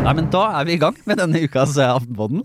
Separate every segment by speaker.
Speaker 1: Nei, men Da er vi i gang med denne ukas eh, Aftenpodden.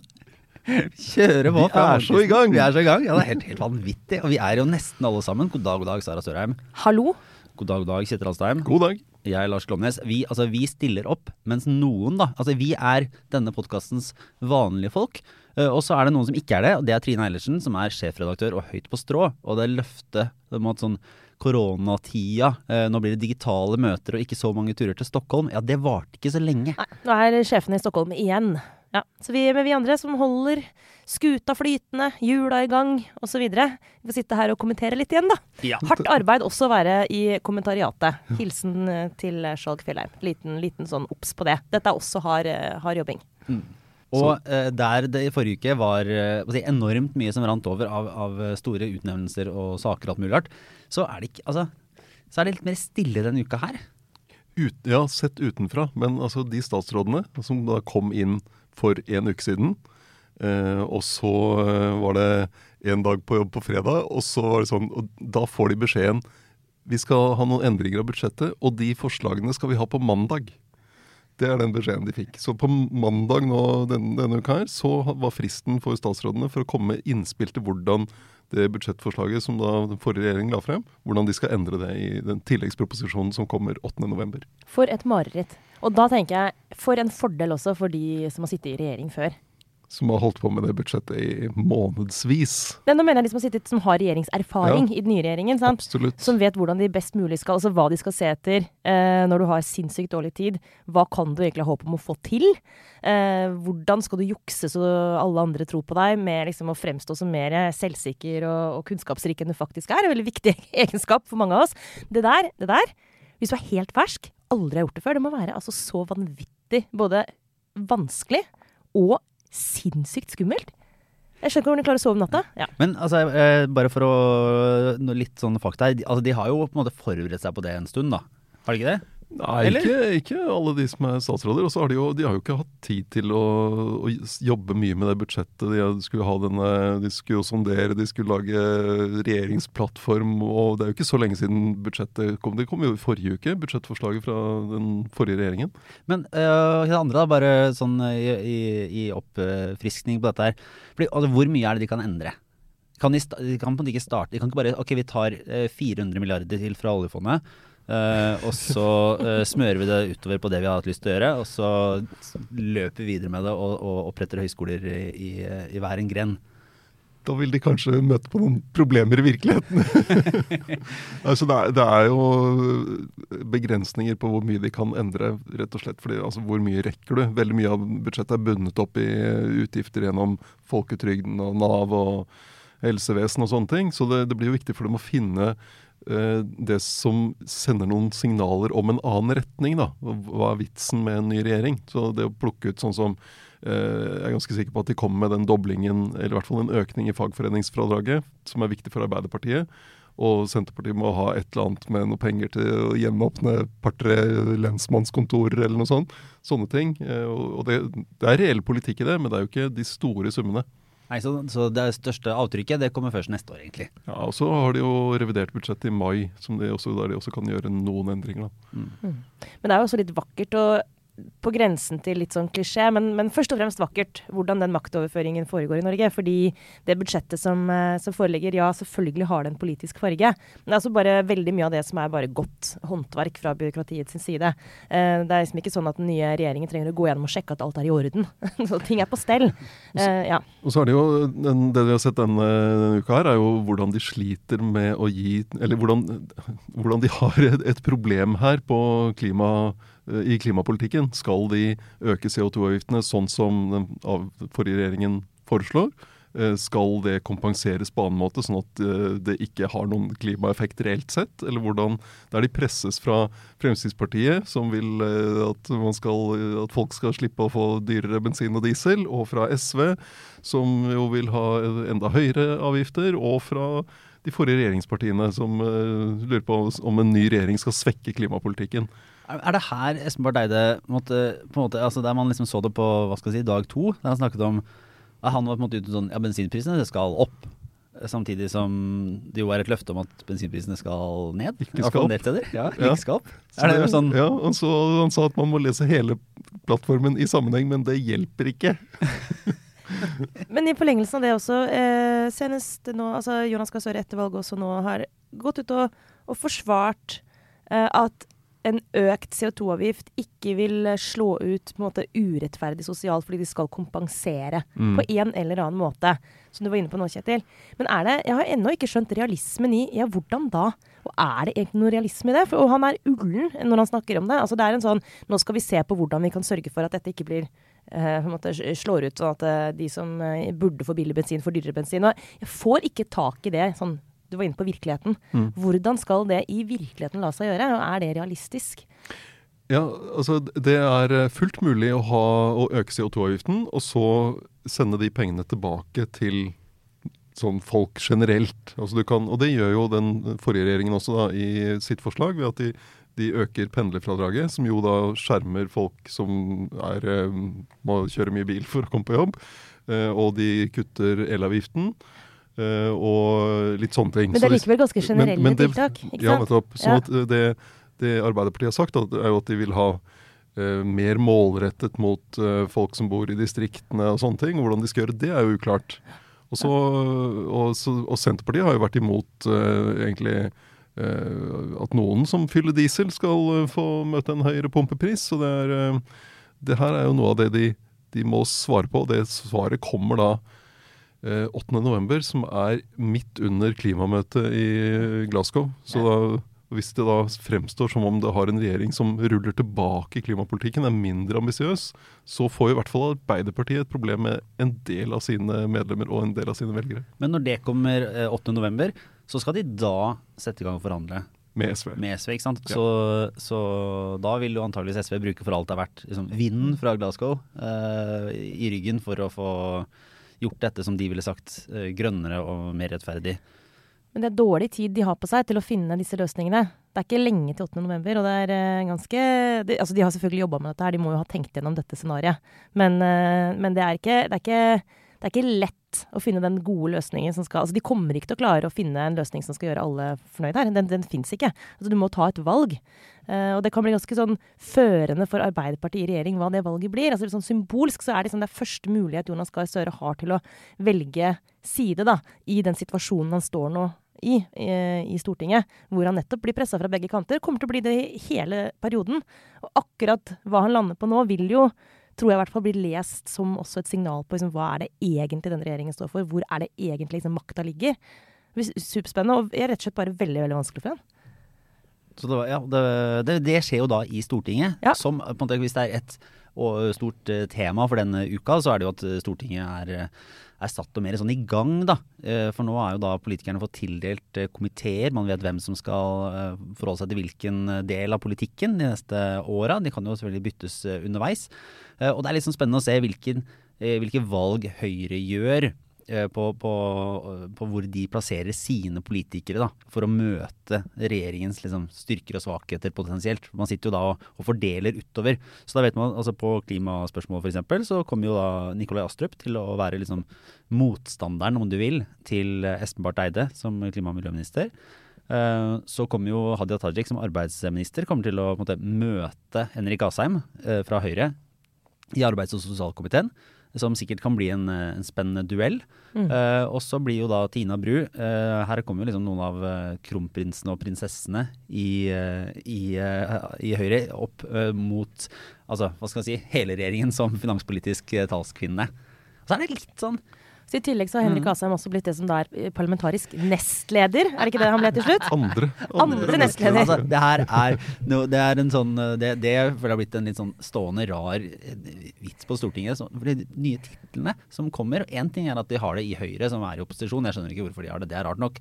Speaker 1: Kjøre på.
Speaker 2: Vi er så i gang.
Speaker 1: Vi er så i gang. Ja, Det er helt, helt vanvittig. Og vi er jo nesten alle sammen. God dag, god dag, Sara Sørheim.
Speaker 3: Hallo?
Speaker 1: God dag, god dag, Kjetil Alstheim.
Speaker 2: God dag.
Speaker 1: Jeg, Lars Glomnes. Vi, altså, vi stiller opp, mens noen, da Altså, vi er denne podkastens vanlige folk. Eh, og så er det noen som ikke er det, og det er Trine Eilertsen, som er sjefredaktør og høyt på strå. Og det løftet om at sånn koronatida, eh, nå blir det digitale møter og ikke så mange turer til Stockholm, ja, det varte ikke så lenge.
Speaker 3: Nei, nå er sjefene i Stockholm igjen. Ja, så vi, med vi andre som holder skuta flytende, hjula i gang osv. Vi får sitte her og kommentere litt igjen, da.
Speaker 1: Ja.
Speaker 3: Hardt arbeid også å være i kommentariatet. Hilsen eh, til Skjalg Fjellheim. Liten, liten sånn obs på det. Dette er også hard, hard jobbing.
Speaker 1: Og uh, der det i forrige uke var eh, jeg si, enormt mye som rant over av, av store utnevnelser og saker og alt mulig rart, så er det ikke Altså, så er det litt mer stille denne uka her.
Speaker 2: Ut, ja, sett utenfra. Men altså, de statsrådene som da kom inn for en uke siden, uh, og så eh, var det en dag på jobb på fredag, og så var det sånn Og da får de beskjeden vi skal ha noen endringer av budsjettet, og de forslagene skal vi ha på mandag. Det er den beskjeden de fikk. Så på mandag nå denne, denne uka her, så var fristen for statsrådene for å komme med innspill til hvordan det budsjettforslaget som da den forrige regjeringen la frem, hvordan de skal endre det i den tilleggsproposisjonen som kommer 8.11.
Speaker 3: For et mareritt. Og da tenker jeg, for en fordel også for de som har sittet i regjering før.
Speaker 2: Som har holdt på med det budsjettet i månedsvis.
Speaker 3: Nå mener jeg de som har sittet som har regjeringserfaring i den nye regjeringen. sant?
Speaker 2: Absolutt.
Speaker 3: Som vet hvordan de best mulig skal, altså hva de skal se etter eh, når du har sinnssykt dårlig tid. Hva kan du egentlig ha håp om å få til? Eh, hvordan skal du jukse så alle andre tror på deg, med liksom å fremstå som mer selvsikker og, og kunnskapsrik enn du faktisk er? En veldig viktig egenskap for mange av oss. Det der, det der, hvis du er helt fersk, aldri har gjort det før, det må være altså så vanvittig både vanskelig og sinnssykt skummelt. Jeg skjønner ikke hvordan de klarer å sove om natta. Ja.
Speaker 1: Men altså, eh, bare for å noe litt sånn fakta her. de- Altså, de har jo på en måte forberedt seg på det en stund, da. Har de ikke det?
Speaker 2: Nei, ikke, ikke alle de som er statsråder. Og så har de jo, de har jo ikke hatt tid til å, å jobbe mye med det budsjettet. De skulle, ha denne, de skulle jo sondere, de skulle lage regjeringsplattform. Og det er jo ikke så lenge siden budsjettet kom. Det kom jo i forrige uke, budsjettforslaget fra den forrige regjeringen.
Speaker 1: Men øh, det andre, da, bare sånn i, i, i oppfriskning på dette her. Fordi, altså, hvor mye er det de kan endre? Kan de, de kan ikke starte De kan ikke bare Ok, vi tar øh, 400 milliarder til fra oljefondet. Øh, og så øh, smører vi det utover på det vi har hatt lyst til å gjøre. Og så løper vi videre med det og, og oppretter høyskoler i, i, i hver en gren.
Speaker 2: Da vil de kanskje møte på noen problemer i virkeligheten. altså det, er, det er jo begrensninger på hvor mye de kan endre, rett og slett. Fordi altså, hvor mye rekker du? Veldig mye av budsjettet er bundet opp i utgifter gjennom folketrygden og Nav og helsevesen og sånne ting. Så det, det blir jo viktig for dem å finne eh, det som sender noen signaler om en annen retning. da. Hva er vitsen med en ny regjering? Så det å plukke ut sånn som eh, Jeg er ganske sikker på at de kommer med den doblingen, eller i hvert fall en økning i fagforeningsfradraget, som er viktig for Arbeiderpartiet. Og Senterpartiet må ha et eller annet med noe penger til å gjenåpne par-tre lensmannskontorer eller noe sånt. Sånne ting. Eh, og det, det er reell politikk i det, men det er jo ikke de store summene.
Speaker 1: Nei, så, så det største avtrykket det kommer først neste år, egentlig.
Speaker 2: Ja, Og så har de jo revidert budsjettet i mai, som de også, der de også kan gjøre noen endringer. da.
Speaker 3: Men det er jo også litt vakkert og på grensen til litt sånn klisjé, men, men først og fremst vakkert hvordan den maktoverføringen foregår i Norge. Fordi det budsjettet som, eh, som foreligger, ja, selvfølgelig har det en politisk farge. Men det er altså bare veldig mye av det som er bare godt håndverk fra byråkratiets side. Eh, det er liksom ikke sånn at den nye regjeringen trenger å gå gjennom og sjekke at alt er i orden. Så ting er på stell. Eh, ja.
Speaker 2: Og så er det jo, den, Det vi har sett denne, denne uka, her er jo hvordan de sliter med å gi Eller hvordan, hvordan de har et, et problem her på klima, i klimapolitikken. Skal de øke CO2-avgiftene sånn som den forrige regjeringen foreslår? Eh, Skal det kompenseres på annen måte, sånn at eh, det ikke har noen klimaeffekt reelt sett? Eller hvordan Der de presses fra Fremskrittspartiet, som vil eh, at, skal, at folk skal slippe å få dyrere bensin og diesel, og fra SV, som jo vil ha enda høyere avgifter, og fra de forrige regjeringspartiene, som eh, lurer på om en ny regjering skal svekke klimapolitikken.
Speaker 1: Er det her Espen Barth Eide måtte, på en måte, altså Der man liksom så det på hva skal jeg si, dag to, der han snakket om at han var på en måte ute sånn Ja, bensinprisene det skal opp. Samtidig som det jo er et løfte om at bensinprisene skal ned.
Speaker 2: Ikke skal opp.
Speaker 1: Ja,
Speaker 2: Ja.
Speaker 1: ikke skal opp. Er det sånn
Speaker 2: Ja, og så Han sa at man må lese hele plattformen i sammenheng, men det hjelper ikke.
Speaker 3: Men i forlengelsen av det også, eh, senest nå, altså Jonas Gahr Støre etter valget også nå har gått ut og, og forsvart eh, at en økt CO2-avgift ikke vil eh, slå ut måte urettferdig sosialt fordi de skal kompensere
Speaker 2: Mm.
Speaker 3: på en eller annen måte. Som du var inne på nå, Kjetil. Men er det, jeg har ennå ikke skjønt realismen i ja, hvordan da? Og er det egentlig noe realisme i det? For, og han er ullen når han snakker om det. Altså det er en sånn Nå skal vi se på hvordan vi kan sørge for at dette ikke blir Uh, måte slår ut, sånn at uh, de som uh, burde få billig bensin, får dyrere bensin. Og jeg får ikke tak i det. sånn, Du var inne på virkeligheten.
Speaker 2: Mm.
Speaker 3: Hvordan skal det i virkeligheten la seg gjøre? Og er det realistisk?
Speaker 2: Ja, altså Det er eh, fullt mulig å, ha, å øke CO2-avgiften, og så sende de pengene tilbake til sånn folk generelt. Altså du kan, og det gjør jo den forrige regjeringen også da, i sitt forslag, ved at de, de øker pendlerfradraget, som jo da skjermer folk som er, eh, må kjøre mye bil for å komme på jobb. Eh, og de kutter elavgiften. Eh, og litt sånne ting.
Speaker 3: Men det er likevel ganske generelle
Speaker 2: men det-
Speaker 3: tiltak. ikke
Speaker 2: Ja,
Speaker 3: sant?
Speaker 2: nettopp. Så
Speaker 3: Ja.
Speaker 2: at eh, det, det Arbeiderpartiet har sagt, er jo at de vil ha Uh, mer målrettet mot uh, folk som bor i distriktene og sånne ting. Hvordan de skal gjøre det, er jo uklart. Og, så, og, så, og Senterpartiet har jo vært imot uh, egentlig at noen som fyller diesel, skal få møte en høyere pumpepris. Så det, er, det her er jo noe av det de, de må svare på. Det svaret kommer da eh, 8. november, som er midt under klimamøtet i Glasgow. Så da, hvis det da fremstår som om det har en regjering som ruller tilbake i klimapolitikken, er mindre ambisiøs, så får i hvert fall Arbeiderpartiet et problem med en del av sine medlemmer og en del av sine velgere.
Speaker 1: Men når det kommer eh, 8. november, så skal de da sette i gang og forhandle
Speaker 2: Med SV.
Speaker 1: med SV, ikke sant?
Speaker 2: Ja.
Speaker 1: Så, så da vil jo antageligvis SV bruke for alt det er verdt liksom, vinden fra Glasgow eh, i ryggen for å få gjort dette som de ville sagt, eh, grønnere og mer rettferdig.
Speaker 3: Men det er dårlig tid de har på seg til å finne disse løsningene. Det er ikke lenge til 8. november, og det er eh, ganske de, Altså, de har selvfølgelig jobba med dette her, de må jo ha tenkt gjennom dette scenarioet. Men, eh, men det, er ikke, det, er ikke, det er ikke lett å finne den gode løsningen som skal Altså, de kommer ikke til å klare å finne en løsning som skal gjøre alle fornøyd her. Den, den fins ikke. Altså, du må ta et valg. Uh, og det kan bli ganske sånn førende for Arbeiderpartiet i regjering hva det valget blir. Altså, sånn symbolsk så er det, sånn, det er første mulighet Jonas Gahr Støre har til å velge side da, i den situasjonen han står nå i, i, i Stortinget, hvor han nettopp blir pressa fra begge kanter. Kommer til å bli det i hele perioden. Og akkurat hva han lander på nå, vil jo, tror jeg i hvert fall, blir lest som også et signal på liksom, hva er det egentlig denne regjeringen står for. Hvor er det egentlig liksom, makta ligger. Superspennende, og er rett og slett bare veldig veldig vanskelig for en.
Speaker 1: Så det, var- ja, det, det, det skjer jo da i Stortinget.
Speaker 3: Ja.
Speaker 1: Som, måte, hvis det er et og, stort eh, tema for denne uka, så er det jo at eh, Stortinget er, eh, er satt og mer sånn i gang, da. For nå er jo da politikerne fått tildelt komiteer. Man vet hvem som skal forholde seg til hvilken del av politikken de neste åra. De kan jo selvfølgelig byttes underveis. Eh, Og det er sånn spennende å se hvilken, eh, hvilke valg Høyre gjør. eh, På, på, på hvor de plasserer sine politikere da, for å møte regjeringens liksom, styrker og svakheter potensielt. Man sitter jo da og, og fordeler utover. Så da vet man, altså På klimaspørsmål f.eks. så kommer jo da Nikolai Astrup til å være liksom motstanderen, om du vil, til Espen Barth Eide som klima- og miljøminister. Så kommer jo Hadia Tajik som arbeidsminister kommer til å måte, møte Henrik Asheim fra Høyre i arbeids- og sosialkomiteen. Som sikkert kan bli en, eh, en spennende duell.
Speaker 3: Mm.
Speaker 1: Uh, og så blir jo da Tina Bru uh, Her kommer jo liksom noen av uh, kronprinsene og prinsessene i, i, i Høyre opp mot altså, hva skal jeg si, hele regjeringen som finanspolitisk talskvinne. Og så er det litt sånn
Speaker 3: Så I tillegg så har Henrik
Speaker 1: Mm.
Speaker 3: Asheim også blitt det som da er eh, parlamentarisk nestleder. Er det ikke det han ble til slutt?
Speaker 2: Andre.
Speaker 3: Andre nestleder.
Speaker 1: Altså, det her er, no, det er en sånn Det, det føler jeg har blitt en litt sånn stående rar eh, vits på Stortinget. Så, for de nye titlene som kommer Én ting er at de har det i Høyre, som er i opposisjon. Jeg skjønner ikke hvorfor de har det, det er rart nok.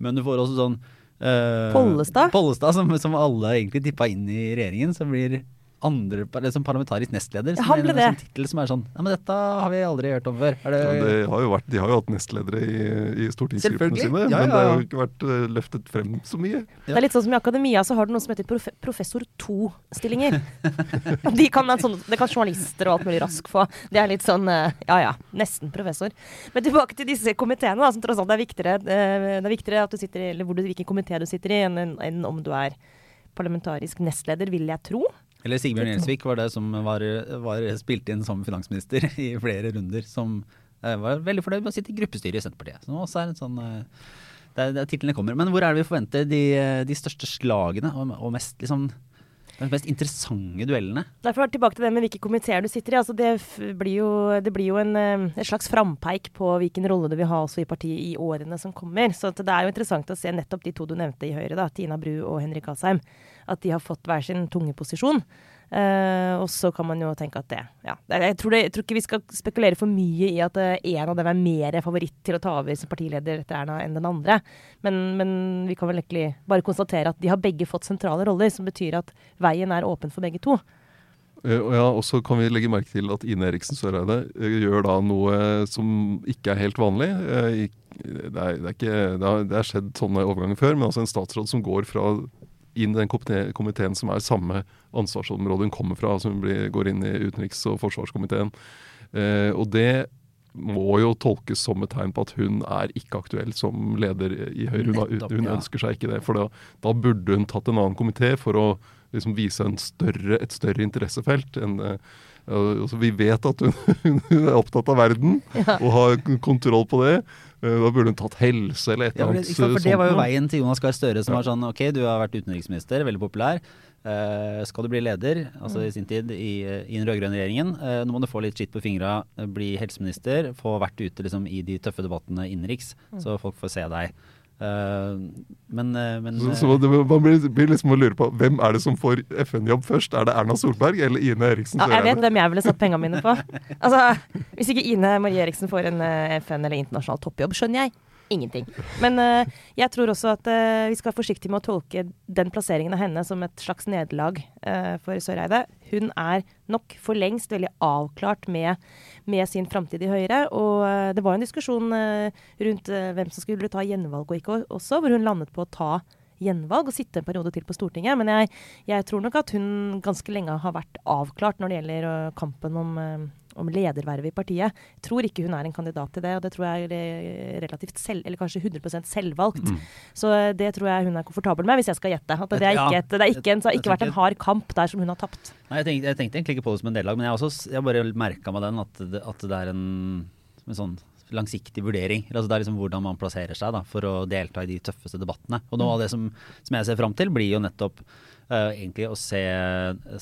Speaker 1: Men du får også sånn Uh,
Speaker 3: Pollestad?
Speaker 1: Pollestad, som, som alle egentlig tippa inn i regjeringen, som blir andre liksom parlamentarisk nestleder. Som
Speaker 3: Han ble
Speaker 1: en sånn
Speaker 3: det.
Speaker 1: tittel som er sånn Ja, men dette har vi aldri hørt om før. Er det,
Speaker 2: Ja, det har jo vært, de har jo hatt nestledere i, i stortingsgruppene sine,
Speaker 1: Ja,
Speaker 2: men det har jo ikke vært eh, løftet frem så mye.
Speaker 3: Det er litt sånn som I akademia så har du noe som heter profe professor 2-stillinger. De kan, sånn, det kan journalister og alt mulig rask få. Det er litt sånn eh, ja ja, nesten professor. Men tilbake til disse komiteene, da, som tross alt er viktigere, eh, det er viktigere at du sitter i, eller hvor du, hvilken komité du sitter i, enn, enn- enn om du er parlamentarisk nestleder, vil jeg tro.
Speaker 1: Eller Sigbjørn Gjelsvik var det som var, var spilt inn som finansminister i flere runder. Som eh, var veldig fornøyd med å sitte i gruppestyret i Senterpartiet. Som også er en sånn der, det er, det er titlene kommer. Men hvor er det vi forventer de, eh, de største slagene og, og mest liksom de mest interessante duellene?
Speaker 3: Derfor tilbake til det med hvilke komiteer du sitter i. Altså det, blir jo, det blir jo en, eh, et slags frampeik på hvilken rolle du vil ha også i partiet i årene som kommer. Så det er jo interessant å se nettopp de to du nevnte i Høyre, da, Tina Bru og Henrik Asheim, at de har fått hver sin tunge posisjon. Eh, og så kan man jo tenke at det ja. Jeg tror, det, jeg tror ikke vi skal spekulere for mye i at én en av dem er mer favoritt til å ta over som partileder etter Erna enn den andre. Men, men vi kan vel egentlig bare konstatere at de har begge fått sentrale roller, som betyr at veien er åpen for begge to.
Speaker 2: Ja, Og så kan vi legge merke til at Ine Eriksen Søreide eh, gjør da noe som ikke er helt vanlig. Eh, Det er, det er, ikke, det har, det har skjedd sånne overganger før, men altså en statsråd som går fra inn i den komiteen som er samme ansvarsområde hun kommer fra, som blir, går inn i utenriks- og forsvarskomiteen. Eh, og det må jo tolkes som et tegn på at hun er ikke aktuell som leder i Høyre. Hun,
Speaker 1: Nettopp,
Speaker 2: hun
Speaker 1: ja.
Speaker 2: ønsker seg ikke det. For da, da burde hun tatt en annen komité for å liksom vise en større, et større interessefelt. enn eh, altså vi vet at hun, hun er opptatt av verden og har kontroll på det. Eh, Da burde hun tatt helse eller et eller annet.
Speaker 1: Ja, for det var jo veien til Jonas Gahr Støre, som
Speaker 2: Ja.
Speaker 1: var sånn Ok, du har vært utenriksminister, veldig populær. Uh, skal du bli leder, altså i sin tid i, i den rød-grønne regjeringen, uh, nå må du få litt skitt på fingra, eh, bli helseminister, få vært ute liksom, i de tøffe debattene innenriks, så folk får se deg. Eh, men, eh, men
Speaker 2: Så,
Speaker 1: eh,
Speaker 2: så man blir, liksom å lure på hvem er det som får FN-jobb først? Er det Erna Solberg eller Ine Eriksen
Speaker 3: Ja, jeg vet hvem jeg ville satt pengene mine på. Altså, Hvis ikke Ine Marie Eriksen får en FN eller internasjonal toppjobb, skjønner jeg ingenting. Men uh, jeg tror også at uh, vi skal være forsiktige med å tolke den plasseringen av henne som et slags nederlag uh, for Søreide. Hun er nok for lengst veldig avklart med, med sin framtid i Høyre. Og det var en diskusjon rundt hvem som skulle ta gjenvalg og ikke også, hvor hun landet på å ta gjenvalg og sitte en periode til på Stortinget. Men jeg, jeg tror nok at hun ganske lenge har vært avklart når det gjelder kampen om, om ledervervet i partiet. Jeg tror ikke hun er en kandidat til det, og det tror jeg er relativt selv, eller kanskje 100 selvvalgt.
Speaker 1: Mm.
Speaker 3: Så det tror jeg hun er komfortabel med, hvis jeg skal gjette. At det, er ikke et, det, er ikke en, det har ikke vært en hard kamp der som hun har tapt.
Speaker 1: Nei, jeg tenkte, jeg tenkte egentlig ikke på det som en nederlag, men jeg også jeg bare merka meg den at det, at det er en, en sånn langsiktig vurdering. Altså det er liksom hvordan man plasserer seg da, for å delta i de tøffeste debattene. Og noe av det som, som jeg ser fram til, blir jo nettopp uh, egentlig å se,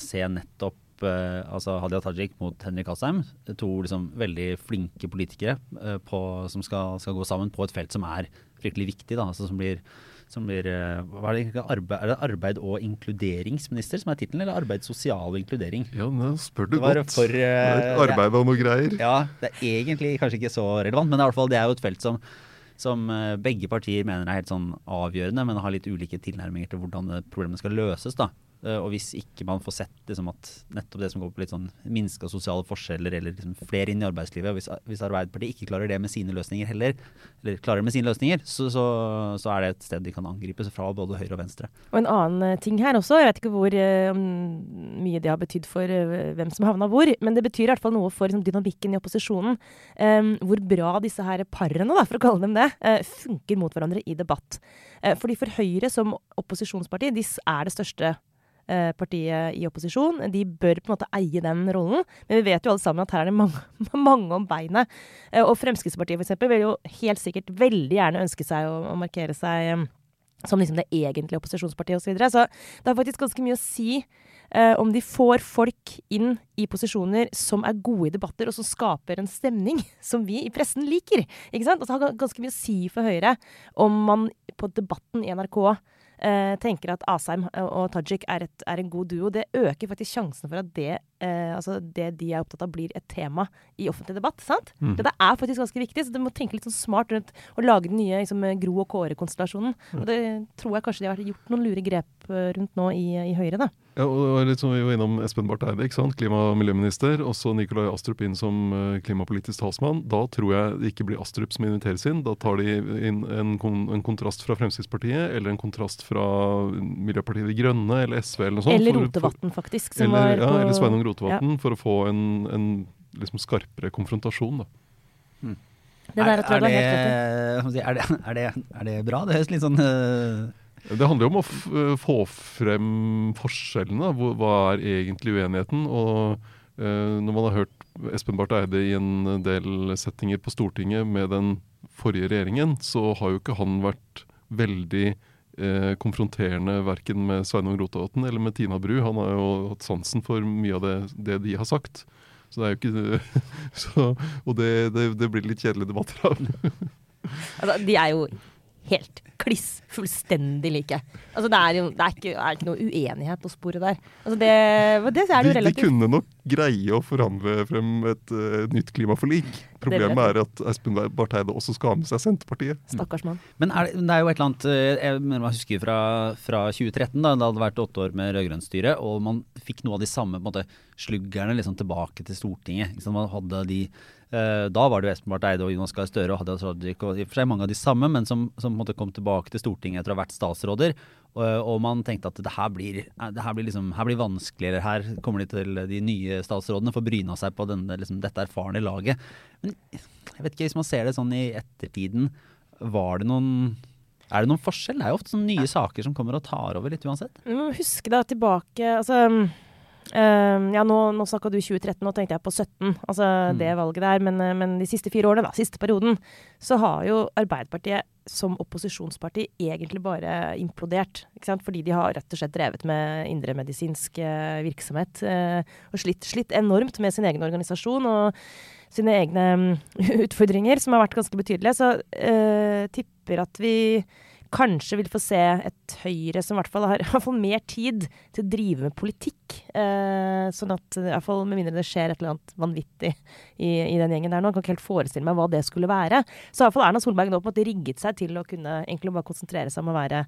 Speaker 1: se nettopp eh, altså Hadia Tajik mot Henrik Asheim. To liksom veldig flinke politikere eh, på, som skal, skal gå sammen på et felt som er fryktelig viktig. Da, altså som blir som blir, eh, er, det, arbeid, er det arbeid- og inkluderingsminister som er tittelen, eller arbeid, sosial og inkludering?
Speaker 2: Ja, nå spør du godt.
Speaker 1: for, eh,
Speaker 2: arbeid og noe greier.
Speaker 1: Ja, det er egentlig kanskje ikke så relevant, men det er, i alle fall, det er jo et felt som, som eh, begge partier mener er helt sånn avgjørende, men har litt ulike tilnærminger til hvordan problemet skal løses. da. Eh, Og hvis ikke man får sett liksom, at nettopp det som går på litt sånn minska sosiale forskjeller, eller liksom flere inn i arbeidslivet, og hvis, hvis Arbeiderpartiet ikke klarer det med sine løsninger heller, eller klarer det med sine løsninger, så, så, så er det et sted de kan angripes fra både høyre og venstre.
Speaker 3: Og en annen eh, ting her også, jeg vet ikke hvor eh, mye det har betydd for uh, hvem som havna hvor, men det betyr i hvert fall noe for liksom, dynamikken i opposisjonen. Um, hvor bra disse her parene, da, for å kalle dem det, uh, funker mot hverandre i debatt. Uh, fordi for Høyre som opposisjonsparti, de er det største partiet i opposisjon. De bør på en måte eie den rollen. Men vi vet jo alle sammen at her er det mange, mange om beinet. Eh, og Fremskrittspartiet eksempel vil jo helt sikkert veldig gjerne ønske seg å, å markere seg eh, som liksom det egentlige opposisjonspartiet osv. Så, videre. så det har faktisk ganske mye å si eh, om de får folk inn i posisjoner som er gode i debatter, og som skaper en stemning som vi i pressen liker. Ikke sant? Og det har ganske mye å si for Høyre om man på Debatten i NRK eh, tenker at Asheim og Tajik er, et, er en god duo. Det øker faktisk sjansen for at det, eh, altså det de er opptatt av, blir et tema i offentlig debatt. sant?
Speaker 2: Mm.
Speaker 3: Dette er faktisk ganske viktig, så du må tenke litt sånn smart rundt å lage den nye liksom, Gro og Kåre-konstellasjonen. Og det tror jeg kanskje de har gjort noen lure grep eh, rundt nå i, i Høyre. da.
Speaker 2: Ja, og litt som Vi var innom Espen Barth Eide, ikke sant? klima- og miljøminister. Også Nikolai Astrup inn som eh, klimapolitisk talsmann. Da tror jeg det ikke blir Astrup som inviteres inn. Da tar de inn en, kon en kontrast fra Fremskrittspartiet, eller en kontrast fra Miljøpartiet De Grønne, eller SV, eller noe sånt.
Speaker 3: Eller Rotevatn, faktisk. Som
Speaker 2: Eller,
Speaker 3: var
Speaker 2: ja, eller Sveinung Rotevatn, for å få en, en liksom skarpere konfrontasjon. da.
Speaker 3: Det i.
Speaker 1: er, det, er, det, er, det, er det bra? Det høres litt sånn øh,
Speaker 2: Det handler jo om å eh, få frem forskjellene. hva er egentlig uenigheten? Og uh, når man har hørt Espen Barth Eide i en del settinger på Stortinget med den forrige regjeringen, så har jo ikke han vært veldig uh, konfronterende verken med Sveinung Rotevatn eller med Tina Bru. Han har jo hatt sansen for mye av det, det de har sagt. Så det er jo ikke så, Og det, det, det blir litt kjedelige debatter av.
Speaker 3: Altså, de er jo helt kliss fullstendig like. Altså, det er jo det er ikke, er ikke noe uenighet å spore der. Altså, det, det er det
Speaker 2: De, de kunne nok greie å forhandle frem et uh, nytt klimaforlik. Problemet er at Espen Barth Eide også skal ha med seg Senterpartiet.
Speaker 3: Stakkars mann.
Speaker 1: Men er det, det er jo et eller annet Jeg, Jeg husker fra, fra 2013, da det hadde vært åtte år med rød-grønt styre, og man fikk noe av de samme på en måte, sluggerne liksom tilbake til Stortinget. Liksom. Man hadde de Da var det jo Espen Barth Eide og Jonas Gahr Støre og Hadia Tajik og i og for seg mange av de samme, men som, som kom tilbake til Stortinget etter å ha vært statsråder. Og, og man tenkte at det her blir, det her blir, liksom, her blir vanskeligere. Her kommer de til de nye statsrådene får bryna seg på denne, liksom, dette erfarne laget. Men jeg vet ikke, hvis man ser det sånn i ettertiden, var det noen er det noen forskjell? Det er jo ofte sånne nye saker som kommer og tar over litt uansett.
Speaker 3: Husk da tilbake altså, um, ja, nå, nå snakka du 2013, nå tenkte jeg på 17, altså
Speaker 1: Mm.
Speaker 3: det valget der. Men, eh, men de siste fire årene, da, siste perioden, så har jo Arbeiderpartiet som opposisjonsparti egentlig bare implodert. Fordi de har rett og slett drevet med indremedisinsk uh, virksomhet. Uh, og slitt, slitt enormt med sin egen organisasjon og sine egne um, utfordringer, som har vært ganske betydelige. Så tipper at vi kanskje vil få se et Høyre som i hvert fall har i hvert fall mer tid til å drive med politikk. Eh, sånn at i hvert fall med mindre det skjer et eller annet vanvittig i, i den gjengen der nå. Jeg kan ikke helt forestille meg hva det skulle være. Så i hvert fall Erna Solberg nå på en måte rigget seg til å kunne egentlig bare konsentrere seg om å være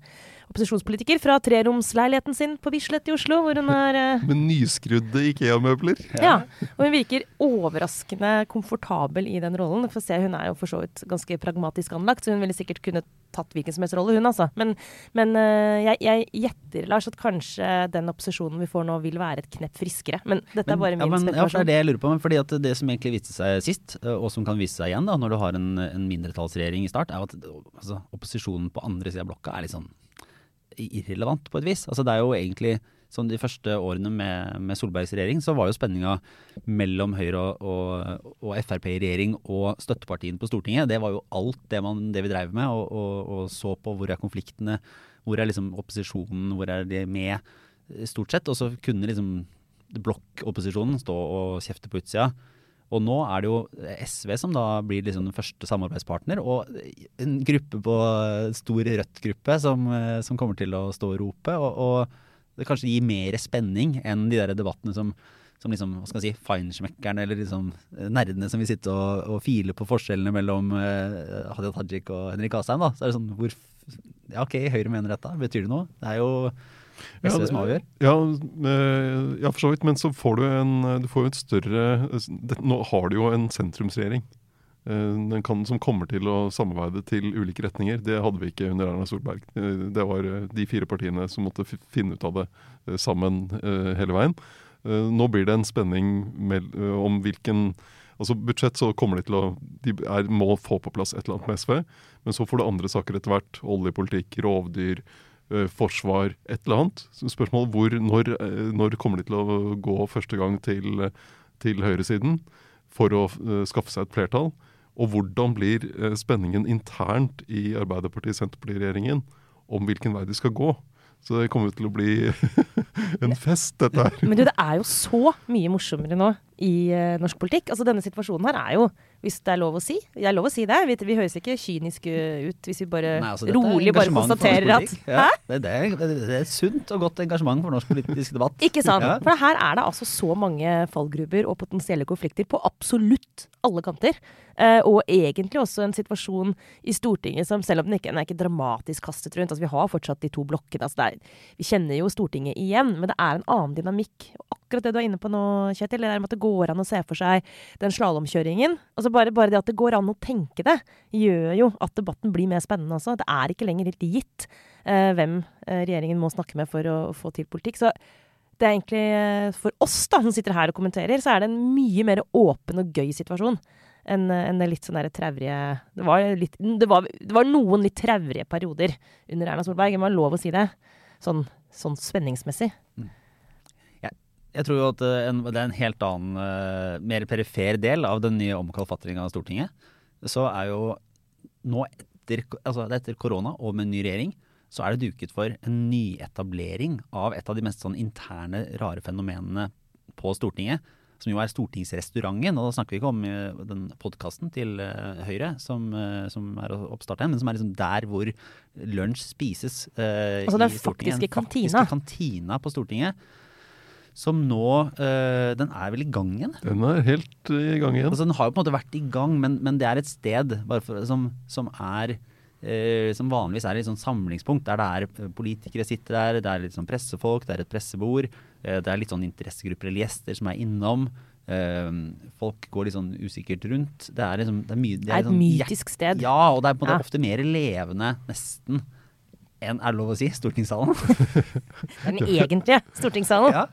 Speaker 3: opposisjonspolitiker fra treromsleiligheten sin på Bislett i Oslo, hvor hun er eh,
Speaker 2: Med nyskrudde Ikea-møbler.
Speaker 3: ja. Og hun virker overraskende komfortabel i den rollen. For se, hun er jo for så vidt ganske pragmatisk anlagt, så hun ville sikkert kunne tatt hvilken som helst rolle, hun altså. Men, men eh, jeg, jeg gjetter, Lars, at kanskje den opposisjonen vi får nå, vil være et knepp friskere. Men dette er bare
Speaker 1: ja,
Speaker 3: min
Speaker 1: spekulasjon. ja, for det er det jeg lurer på. Men fordi at det som egentlig viste seg sist, øh, og som kan vise seg igjen da, når du har en, en mindretallsregjering i start, er at altså, opposisjonen på andre sida av blokka er litt sånn irrelevant på et vis. Altså, det er jo egentlig sånn De første årene med, med Solbergs regjering så var jo spenninga mellom Høyre og, og, og Frp i regjering og støttepartiene på Stortinget. Det var jo alt det, man, det vi dreiv med, og, og, og så på hvor er konfliktene, hvor er liksom opposisjonen, hvor er de med, stort sett. Og så kunne liksom blokkopposisjonen stå og kjefte på utsida. Og nå er det jo SV som da blir liksom den første samarbeidspartner, og en gruppe på stor Rødt-gruppe som, eh, som kommer til å stå og rope. Og, og det kanskje gir mer spenning enn de der debattene som, som liksom, hva skal jeg si, feinschmeckerne eller liksom eh, nerdene som vil sitte og, og file på forskjellene mellom eh, Hadia Tajik og Henrik Asheim. da. Så er det sånn, hvor, ja ok, Høyre mener dette, betyr det noe? Det er jo som avgjør.
Speaker 2: Ja, eh, ja, for så vidt. Men så får du en Du får jo et større det, Nå har du jo en sentrumsregjering. Eh, kan, som kommer til å samarbeide til ulike retninger. Det hadde vi ikke under Erna Solberg. Eh, Det var eh, de fire partiene som måtte finne ut av det sammen hele veien. Nå blir det en spenning om hvilken Altså Budsjett så kommer de til å De er, må få på plass et eller annet med SV. Men så får du andre saker etter hvert. Oljepolitikk, rovdyr, forsvar, et eller annet. Spørsmålet hvor, når, når kommer de til å gå første gang til, til høyresiden for å skaffe seg et flertall? Og hvordan blir eh, spenningen internt i Arbeiderparti-Senterparti-regjeringen om hvilken vei de skal gå? Så det kommer til å bli en fest, dette her.
Speaker 3: Men du, det er jo så mye morsommere nå i uh, norsk politikk. Altså Denne situasjonen her er jo, hvis det er lov å si Det er lov å si det. Vi, vi høres ikke kyniske ut hvis vi bare
Speaker 1: Nei, altså,
Speaker 3: rolig bare konstaterer at.
Speaker 1: Ja, det, det, det, det er et sunt og godt engasjement for norsk politisk debatt.
Speaker 3: Ikke sant?
Speaker 1: Ja.
Speaker 3: For her er det altså så mange fallgruber og potensielle konflikter på absolutt alle kanter. Eh, og egentlig også en situasjon i Stortinget som, selv om den ikke den er ikke dramatisk kastet rundt altså Vi har fortsatt de to blokkene. Altså er, vi kjenner jo Stortinget igjen, men det er en annen dynamikk. Og akkurat det du er inne på nå, Kjetil, det er at det går an å se for seg den slalåmkjøringen. Altså bare, bare det at det går an å tenke det, gjør jo at debatten blir mer spennende også. Det er ikke lenger helt gitt eh, hvem eh, regjeringen må snakke med for å få til politikk. Så det er egentlig eh, For oss da, som sitter her og kommenterer, så er det en mye mer åpen og gøy situasjon enn en litt sånn derre traurige det, det, det, var noen litt traurige perioder under Erna Solberg, det være lov å si det. Sånn, sånn spenningsmessig. Mm.
Speaker 1: Jeg, tror jo at eh, en, det er en helt annen, mer perifer del av den nye omkalfatringa av Stortinget. Så er jo nå etter, altså etter korona og med ny regjering, så er det duket for en nyetablering av et av de mest sånn interne, rare fenomenene på Stortinget. Som jo er stortingsrestauranten. Og da snakker vi ikke om uh, den podkasten til uh, Høyre som, uh, som er oppstarten, men som er liksom der hvor lunsj spises
Speaker 3: altså den faktiske kantina.
Speaker 1: faktiske kantina på Stortinget. Som nå Den er vel i gang igjen?
Speaker 2: Den er helt i gang igjen.
Speaker 1: Altså Den har jo på en måte vært i gang, men, men det er et sted for, som, som er eh, som vanligvis er et sånn samlingspunkt, der det er eh, politikere sitter der, det er litt sånn pressefolk, det er et pressebord, eh, det er litt sånn interessegrupper eller gjester som er innom. Folk går litt sånn usikkert rundt. Det er, liksom, det er, mye,
Speaker 3: det er, det er et sånn, mytisk sted.
Speaker 1: Ja, og det er ja. ofte mer levende, nesten, enn er lov å si, stortingssalen.
Speaker 3: Den egentlige stortingssalen. Ja.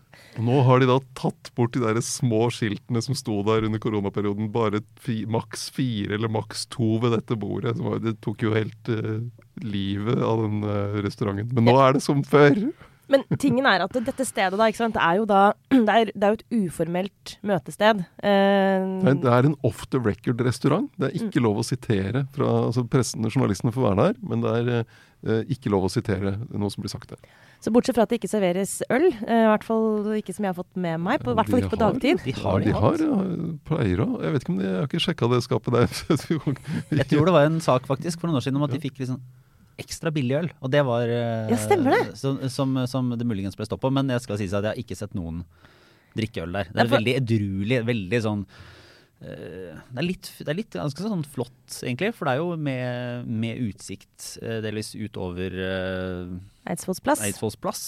Speaker 2: Nå har de da tatt bort de der små skiltene som sto der under koronaperioden. Bare fi, maks fire eller maks to ved dette bordet. Det tok jo helt uh, livet av den uh, restauranten. Men nå er det som før.
Speaker 3: Men tingen er at dette stedet da, ikke sant, er jo da Det er, det er jo et uformelt møtested.
Speaker 2: Uh, det er en off the record-restaurant. Det er ikke mm. lov å sitere fra altså Pressen og journalistene får være der, men det er uh, ikke lov å sitere noe som blir sagt der.
Speaker 3: Så bortsett fra at det ikke serveres øl, uh, i hvert fall ikke som jeg har fått med meg, på, i hvert fall ikke på har, dagtid.
Speaker 2: De har, de har ja, pleier å Jeg vet ikke om de, jeg har ikke sjekka det skapet der.
Speaker 1: jeg tror det var en sak faktisk for noen år siden om at de fikk liksom ekstra billig øl. Og det var
Speaker 3: uh, Ja, stemmer det.
Speaker 1: Som, som, som, det muligens ble stopp på. Men jeg skal si at jeg har ikke sett noen drikke øl der. Det er for... veldig edruelig. Veldig sånn det, er litt, det er litt ganske sånn flott, egentlig. For det er jo med, med utsikt uh, delvis utover
Speaker 3: Eidsvolls plass.
Speaker 1: Eidsvolls plass.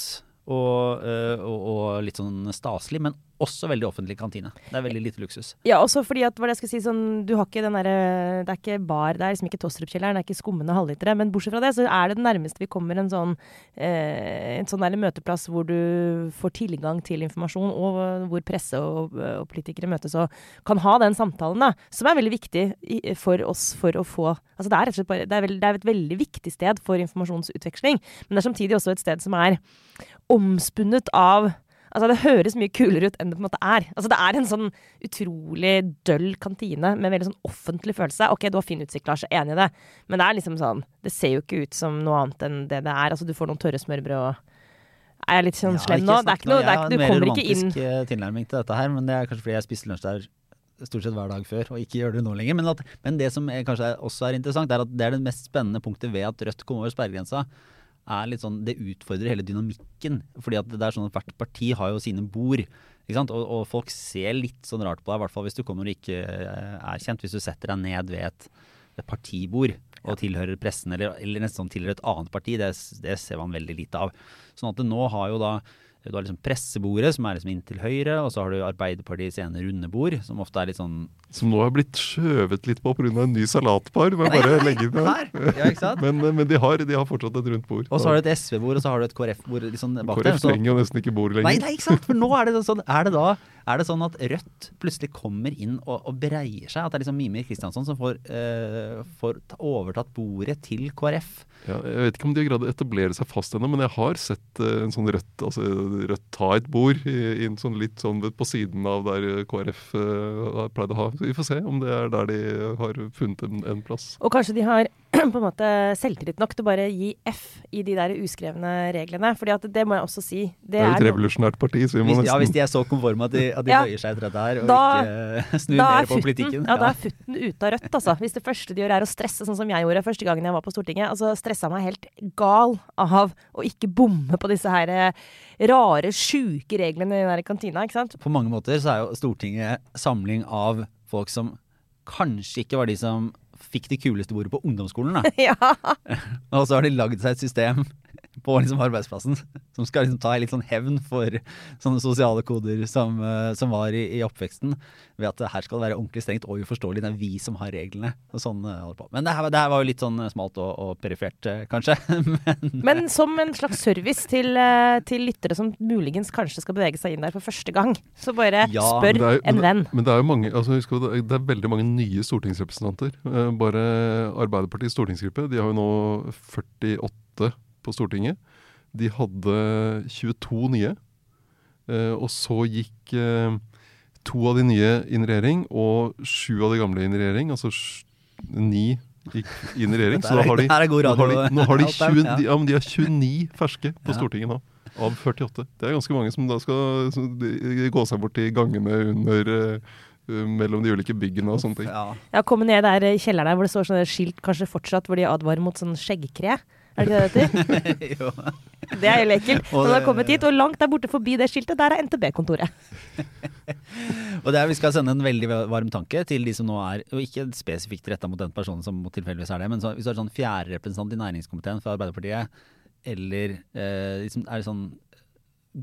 Speaker 1: Og, og, og, litt sånn staselig, men også veldig offentlig kantine. Det er veldig lite luksus.
Speaker 3: Ja, også fordi at hva det jeg skal si, sånn, du har ikke den derre Det er ikke bar, det er liksom ikke Tostrup-kjelleren, det er ikke skummende halvlitere. Men bortsett fra det, så er det det nærmeste vi kommer en sånn, eh, en sånn møteplass hvor du får tilgang til informasjon, og hvor presse og, og, politikere møtes og kan ha den samtalen, da. Som er veldig viktig for oss for å få Altså det er rett og slett bare det er, veld, det er et veldig viktig sted for informasjonsutveksling, men det er samtidig også et sted som er omspunnet av Altså, det høres mye kulere ut enn det på en måte er. Altså, det er en sånn utrolig døll kantine med veldig sånn offentlig følelse. Ok, du har fin utsikt, Lars, enig i det, men det er liksom sånn Det ser jo ikke ut som noe annet enn det det er. Altså, du får noen tørre smørbrød og Er jeg litt sånn slem nå? Det er ikke noe, det er, du kommer ikke inn
Speaker 1: Jeg har en mer romantisk tilnærming til dette her, men det er kanskje fordi jeg spiste lunsj der stort sett hver dag før, og ikke gjør det nå lenger. Men, at, men det som er, kanskje også er interessant, er at det er det mest spennende punktet ved at Rødt kom over sperregrensa er sånn, det utfordrer hele dynamikken. fordi at det er sånn at hvert parti har jo sine bord. Og, og, folk ser litt sånn rart på deg, i hvert fall hvis du kommer og ikke eh, er kjent. Hvis du setter deg ned ved et, et partibord og tilhører pressen, eller, eller nesten sånn tilhører et annet parti, det, det, ser man veldig lite av. Sånn at nå har jo da du har liksom pressebordet, som er liksom inntil høyre, og så har du Arbeiderpartiets ene runde bord, som ofte er litt sånn
Speaker 2: Som nå har blitt skjøvet litt på pga. en ny salatbar. jeg bare legge inn
Speaker 1: her. Ja, ikke sant?
Speaker 2: men, men de, har, de, har, fortsatt et rundt bord.
Speaker 1: Og så har du et SV-bord, og så har du et KrF-bord liksom bak
Speaker 2: KrF trenger jo nesten ikke bord lenger.
Speaker 1: Nei, nei, ikke sant? For nå er det sånn Er det da er det sånn at Rødt plutselig kommer inn og, og breier seg? At det er liksom Mimir Kristiansson som får, uh, får overtatt bordet til KrF?
Speaker 2: Ja, jeg vet ikke om de har greid å etablere seg fast ennå, men jeg har sett uh, en sånn Rødt, altså, Rødt ta et bord i, sånn, litt sånn på siden av der KrF uh, eh, pleide å ha. Så vi får se om det er der de har funnet en, en plass.
Speaker 3: Og kanskje de har på en måte selvtillit nok til å bare gi F i de der uskrevne reglene. fordi at det må jeg også si.
Speaker 2: Det, det er jo et revolusjonært parti, så vi må
Speaker 1: nesten Ja, hvis de er så konforme at de, at de ja, bøyer seg etter dette her, og da, ikke snur mer på politikken.
Speaker 3: Ja, ja, da er futten ute av Rødt, altså. Hvis det første de gjør er å stresse, sånn som jeg gjorde første gangen jeg var på Stortinget. Altså stressa meg helt gal av å ikke bomme på disse her eh, rare, sjuke reglene i den der kantina, ikke sant.
Speaker 1: På mange måter så er jo Stortinget samling av folk som kanskje ikke var de som fikk det kuleste bordet på ungdomsskolen. da.
Speaker 3: ja.
Speaker 1: Og så har de lagd seg et system på liksom arbeidsplassen som skal liksom ta litt sånn hevn for sånne sosiale koder som, eh, som var i, i oppveksten. Ved at her skal det være ordentlig strengt og uforståelig. Det er vi som har reglene. Og sånn eh, holder på. Men det her, det her var jo litt sånn smalt og, og perifert, eh, kanskje. Men
Speaker 3: Men som en slags service til, eh, til lyttere som muligens kanskje skal bevege seg inn der for første gang, så bare
Speaker 1: Ja,
Speaker 3: spør
Speaker 2: jo,
Speaker 3: en venn.
Speaker 2: men det er jo mange, altså husk, det er- veldig mange nye stortingsrepresentanter. Eh, bare Arbeiderpartiets stortingsgruppe de har jo nå 48 på Stortinget. De hadde 22 nye. Eh, og så gikk eh, to av de nye inn i regjering, og sju av de gamle inn i regjering. Altså ni gikk inn i regjering. Så da har de, nå har de, nå har de, 20, de, ja, men de har 29 ferske på
Speaker 1: Ja.
Speaker 2: Stortinget nå. Av 48. Det er ganske mange som da skal som gå seg bort i gangene under eh, mellom de ulike byggene og sånne ting.
Speaker 1: ja.
Speaker 3: Ja, komme ned der i kjelleren der hvor det står sånne skilt kanskje fortsatt hvor de advarer mot sånn skjeggkre. Er det ikke det det heter?
Speaker 1: jo.
Speaker 3: Det er jo ekkelt. Når du har kommet hit, og langt der borte forbi det skiltet, der er NTB-kontoret.
Speaker 1: Og det er, Vi skal sende en veldig varm tanke til de som nå er Og ikke spesifikt retta mot den personen som tilfeldigvis er det, men så, hvis du er sånn fjerde representant i næringskomiteen for Arbeiderpartiet, eller eh, liksom er sånn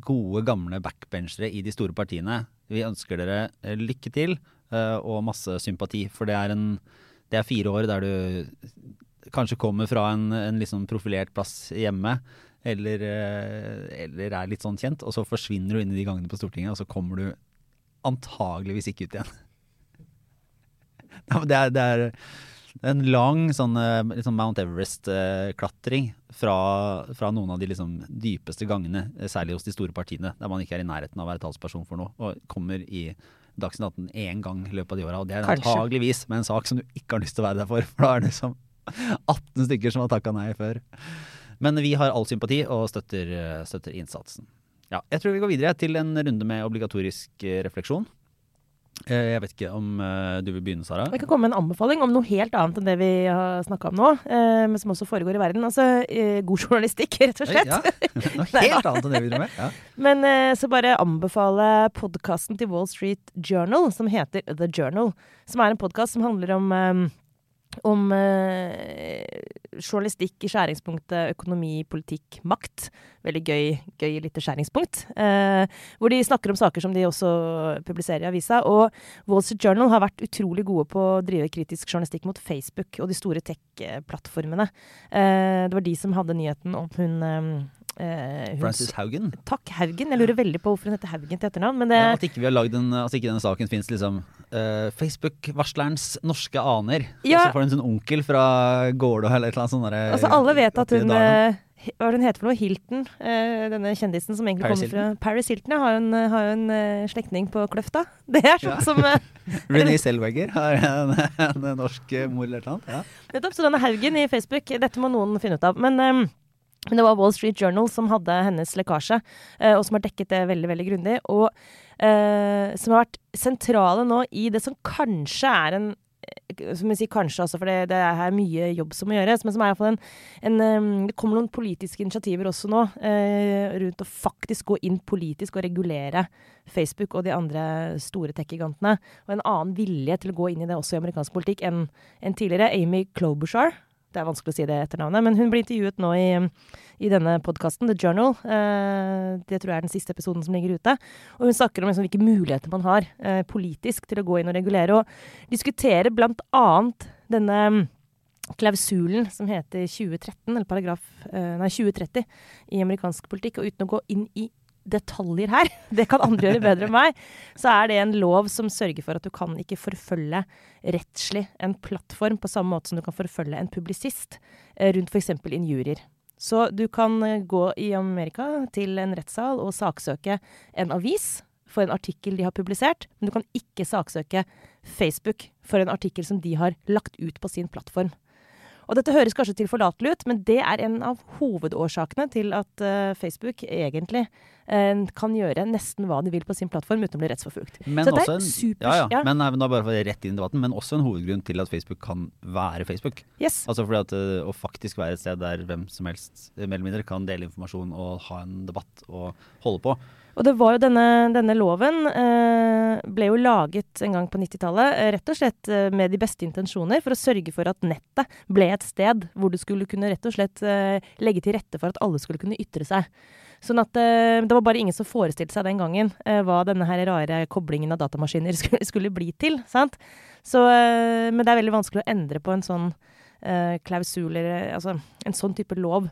Speaker 1: gode, gamle backbenchere i de store partiene, vi ønsker dere eh, lykke til eh, og masse sympati. For det er, en, det er fire år der du kanskje kommer fra en, en liksom profilert plass hjemme. Eller, eh, eller er litt sånn kjent, og så forsvinner du inn i de gangene på Stortinget, og så kommer du antageligvis ikke ut igjen. Det, er, det er en lang sånn, liksom Mount Everest-klatring fra, fra noen av de liksom dypeste gangene, eh, særlig hos de store partiene, der man ikke er i nærheten av å være talsperson for noe, og kommer i Dagsnytt 18 én gang i løpet av de åra. Og det er antageligvis med en sak som du ikke har lyst til å være der for, for da er det liksom 18 stykker som har takka nei før. Men vi har all sympati og støtter, støtter innsatsen. Ja, jeg tror vi går videre til en runde med obligatorisk eh, refleksjon. Eh, Jeg vet ikke om eh, du vil begynne, Sara?
Speaker 3: Jeg kan komme med en anbefaling om noe helt annet enn det vi har snakka om nå, men som også foregår i verden. Altså god journalistikk, rett og slett.
Speaker 1: Ja, noe helt annet enn det vi driver med. Ja.
Speaker 3: Men så bare anbefale podkasten til Wall Street Journal, som heter The Journal. Som er en podkast som handler om om eh, journalistikk i skjæringspunktet økonomi, politikk, makt. Veldig gøy, gøy lite skjæringspunkt. Eh, hvor de snakker om saker som de også publiserer i avisa. Og Wall Street Journal har vært utrolig gode på å drive kritisk journalistikk mot Facebook og de store tech-plattformene. Eh, det var de som hadde nyheten om hun, eh,
Speaker 1: Frances Haugen.
Speaker 3: Takk, Haugen. Jeg lurer veldig på hvorfor hun heter Haugen til etternavn. Men det,
Speaker 1: Ja, at ikke vi har lagd en, at ikke denne saken fins liksom Uh, Facebook-varslerens norske aner.
Speaker 3: Ja.
Speaker 1: Og så får du en sånn onkel fra Gårdå eller et eller annet sånt
Speaker 3: altså, alle vet at hun eh, Hva er det hun heter for noe? Hilton. Uh, denne kjendisen som egentlig
Speaker 1: Paris
Speaker 3: kommer fra Paris Hilton. Ja, har jo en, har en uh, slektning på Kløfta. Det er sånn
Speaker 1: Ja.
Speaker 3: som
Speaker 1: Renée Selweger har en, en norsk mor eller et eller annet.
Speaker 3: Nettopp. Så denne Haugen i Facebook, dette må noen finne ut av. Men, ehm, men det var Wall Street Journal som hadde hennes lekkasje, eh, og som har dekket det veldig veldig grundig. Og eh, som har vært sentrale nå i det som kanskje er en eh, som jeg sier kanskje også, for det, det er mye jobb som må gjøres. Men som er i hvert fall en, en Det kommer noen politiske initiativer også nå eh, rundt å faktisk gå inn politisk og regulere Facebook og de andre store tech-gigantene. Og en annen vilje til å gå inn i det også i amerikansk politikk enn enn tidligere. Amy Klobuchar. Det er vanskelig å si det etternavnet, men hun blir intervjuet nå i, i denne podkasten, The Journal. Eh, det tror jeg er den siste episoden som ligger ute. Og hun snakker om liksom, hvilke muligheter man har eh, politisk til å gå inn og regulere, og diskutere blant annet denne mm, klausulen som heter 2013, eller paragraf eh, nei, 2030 i amerikansk politikk. Og uten å gå inn i detaljer her, det kan andre gjøre bedre enn meg, så er det en lov som sørger for at du kan ikke forfølge rettslig en plattform på samme måte som du kan forfølge en publisist eh, rundt f.eks. injurier. Så du kan eh, gå i Amerika til en rettssal og saksøke en avis for en artikkel de har publisert, men du kan ikke saksøke Facebook for en artikkel som de har lagt ut på sin plattform. Og dette høres kanskje tilforlatelig ut, men det er en av hovedårsakene til at uh, Facebook egentlig uh, kan gjøre nesten hva de vil på sin plattform uten å bli rettsforfulgt.
Speaker 1: Men
Speaker 3: Så er supers-
Speaker 1: ja, ja.
Speaker 3: ja.
Speaker 1: Men, nei, men da bare rett inn i debatten, men også en hovedgrunn til at Facebook kan være Facebook.
Speaker 3: Yes.
Speaker 1: Altså fordi at uh, Å faktisk være et sted der hvem som helst mer eller mindre kan dele informasjon og ha en debatt og holde på.
Speaker 3: Og det var jo denne, denne loven eh, ble jo laget en gang på 90-tallet eh, rett og slett eh, med de beste intensjoner for å sørge for at nettet ble et sted hvor du skulle kunne rett og slett eh, legge til rette for at alle skulle kunne ytre seg. Sånn at eh, Det var bare ingen som forestilte seg den gangen eh, hva denne her rare koblingen av datamaskiner skulle, skulle bli til. sant? Så, men det er veldig vanskelig å endre på en sånn klausul, altså en sånn type lov,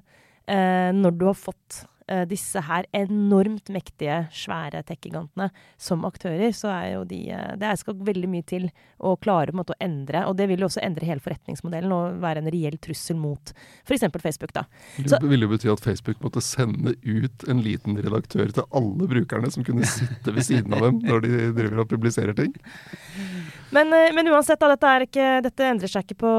Speaker 3: når du har fått eh, disse her enormt mektige, svære tech-gigantene som aktører, så er jo de uh, Det skal veldig mye til å klare måte, å endre. Og det vil jo også endre hele forretningsmodellen og være en reell trussel mot f.eks. Facebook. da.
Speaker 2: Det ville jo bety at Facebook måtte sende ut en liten redaktør til alle brukerne som kunne sitte ved siden av dem når de driver og publiserer ting.
Speaker 3: Men, eh, men uansett, da, dette, er ikke, dette endrer seg ikke på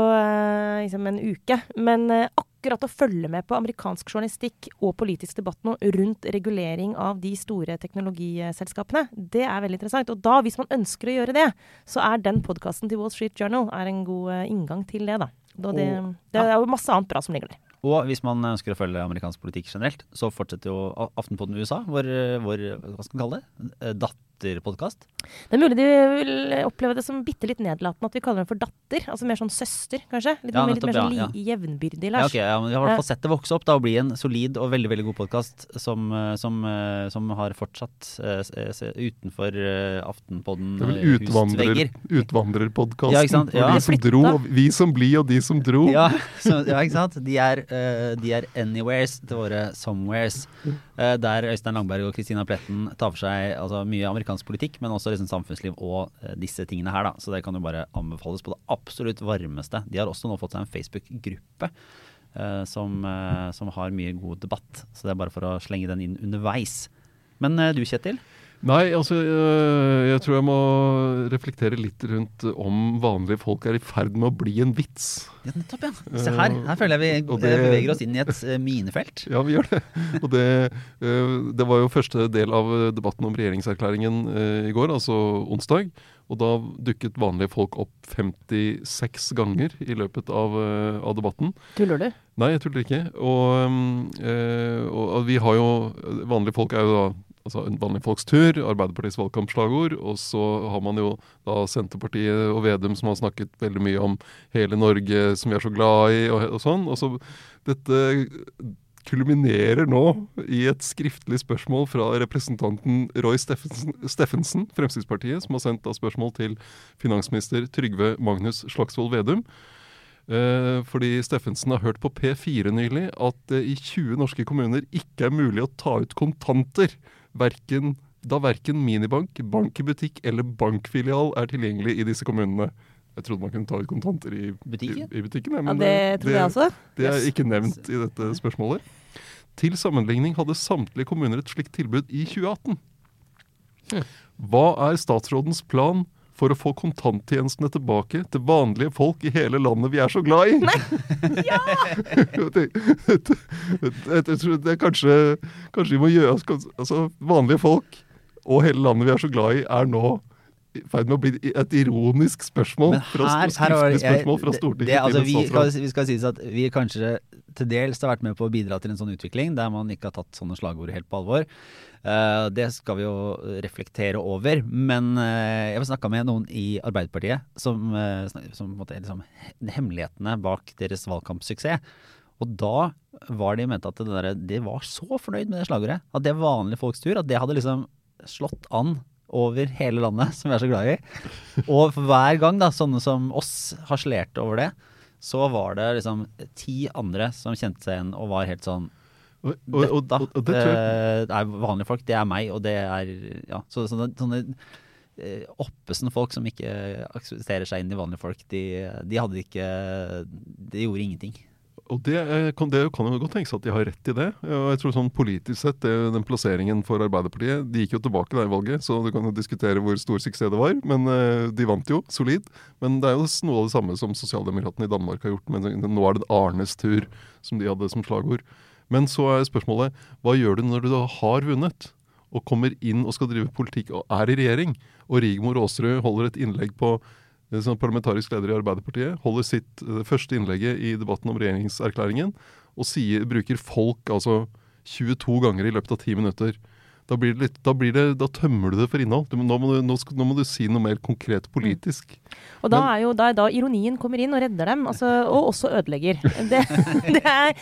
Speaker 3: liksom en uke. Men eh, akkurat å følge med på amerikansk journalistikk og politisk debatt nå rundt regulering av de store teknologiselskapene, det er veldig interessant. Og da, hvis man ønsker å gjøre det, så er den podkasten til Wall Street Journal en god eh, inngang til det, da. Og det, det er jo masse annet bra som ligger der.
Speaker 1: Og hvis man ønsker å følge amerikansk politikk generelt, så fortsetter jo Aftenpodden USA, vår, vår hva skal man kalle det, Eh, datterpodkast.
Speaker 3: Det er mulig de vil oppleve det som bitte litt nedlatende at vi kaller den for datter. Altså mer sånn søster, kanskje. Litt,
Speaker 1: Ja,
Speaker 3: mer- litt mer
Speaker 1: nettopp,
Speaker 3: sånn
Speaker 1: ja,
Speaker 3: li jevnbyrdig,
Speaker 1: Ja,
Speaker 3: okay,
Speaker 1: ok, ja, men Vi har i hvert fall sett det vokse opp da, og bli en solid og veldig veldig god podkast som, eh, som, eh, som har fortsatt utenfor eh, Aftenpodden
Speaker 2: Det er
Speaker 1: eh,
Speaker 2: vel utvandrer, utvandrerpodkasten.
Speaker 1: Ja, ikke sant? Ja.
Speaker 2: Vi som dro, og vi som blir og de som dro.
Speaker 1: Ja, så, ja, ikke sant? De er, eh, de er anywheres til våre somewheres. Uh, der Øystein Langberg og Kristina Pletten tar for seg altså, mye amerikansk politikk, men også liksom, samfunnsliv og uh, disse tingene her. Da. Så det kan jo bare anbefales på det absolutt varmeste. De har også nå fått seg en Facebook-gruppe. som, som har mye god debatt. Så det er bare for å slenge den inn underveis. Men du, Kjetil?
Speaker 2: Nei, altså øh, jeg tror jeg må reflektere litt rundt om vanlige folk er i ferd med å bli en vits.
Speaker 1: Ja, nettopp, ja. Se her. Her føler jeg vi eh,
Speaker 2: det-
Speaker 1: beveger oss inn i et minefelt.
Speaker 2: Ja, vi gjør det. Og det, øh, det var jo første del av debatten om regjeringserklæringen øh, i går, altså onsdag. Og da dukket vanlige folk opp 56 ganger i løpet av, øh, av debatten.
Speaker 3: Tuller du?
Speaker 2: Nei, jeg tuller ikke. Og, og og vi har jo Vanlige folk er jo da altså en vanlig folks tur, Arbeiderpartiets valgkampslagord. Og så har man jo da Senterpartiet og Vedum som har snakket veldig mye om hele Norge som vi er så glad i, og, og sånn. Og så dette kulminerer nå i et skriftlig spørsmål fra representanten Roy Steffensen, Steffensen, Fremskrittspartiet, som har sendt spørsmål til finansminister Trygve Magnus Slagsvold Vedum. Eh, fordi Steffensen har hørt på P4 nylig at det i 20 norske kommuner ikke er mulig å ta ut kontanter. Hverken, da verken minibank, bank i butikk eller bankfilial er tilgjengelig i disse kommunene. Jeg trodde man kunne ta ut kontanter i
Speaker 1: Butikken?
Speaker 2: I, i butikken ja,
Speaker 3: Ja, det, det det,
Speaker 2: det er ikke nevnt i dette spørsmålet. Til sammenligning hadde samtlige kommuner et slikt tilbud i 2018. Hva er statsrådens plan for å få kontanttjenestene tilbake til vanlige folk i hele landet vi er så glad i? Nei! det, det, det er kanskje, kanskje vi må gjøre altså Vanlige folk og hele landet vi er så glad i, er nå i ferd med å bli et ironisk spørsmål fra,
Speaker 1: her, har
Speaker 2: skriftlig
Speaker 1: jeg-
Speaker 2: spørsmål fra Stortinget
Speaker 1: det, altså, vi, skal, vi skal sies at vi kanskje til dels har vært med på å bidra til en sånn utvikling der man ikke har tatt sånne slagord helt på alvor. Eh, det skal vi jo reflektere over. Men uh, jeg snakka med noen i Arbeiderpartiet som, uh, som måtte, liksom, hemmelighetene bak deres valgkampsuksess. Og da var de mente at det, der, de var så fornøyd med det slagordet. At det er vanlige folks tur. At det hadde liksom slått an over hele landet, som vi er så glad i. Og hver gang da, sånne som oss harselerte over det, så var det liksom ti andre som kjente seg igjen og var helt sånn
Speaker 2: Og, og, og,
Speaker 1: Dette
Speaker 2: og, det jeg
Speaker 1: eh, er vanlige folk, det er meg, og det er Ja. Så, sånne, sånne eh, oppesen folk som ikke aksepterer seg inn i vanlige folk, de, de hadde ikke De gjorde ingenting.
Speaker 2: Og det, kan, det kan jo godt tenkes at de har rett i det. Og jeg tror sånn Politisk sett, det, den plasseringen for Arbeiderpartiet De gikk jo tilbake der i valget, så du kan jo diskutere hvor stor suksess det var. Men eh, de vant jo solid. Men det er jo noe av det samme som sosialdemokratene i Danmark har gjort. Men nå er det Arnes tur, som de hadde som slagord. Men så er spørsmålet hva gjør du når du har vunnet? Og kommer inn og skal drive politikk og er i regjering? Og Rigmor Aasrud holder et innlegg på eh, som parlamentarisk leder i Arbeiderpartiet, holder sitt eh, første innlegget i debatten om regjeringserklæringen og sier, bruker folk altså 22 ganger i løpet av 10 minutter. Da, blir det litt, da, blir det, da tømmer du det for innhold. Du, nå, må du, nå, skal, nå må du si noe mer konkret politisk.
Speaker 3: Og da
Speaker 2: Men-
Speaker 3: er jo da, da ironien kommer inn og redder dem, altså, og også ødelegger. Det, det, er,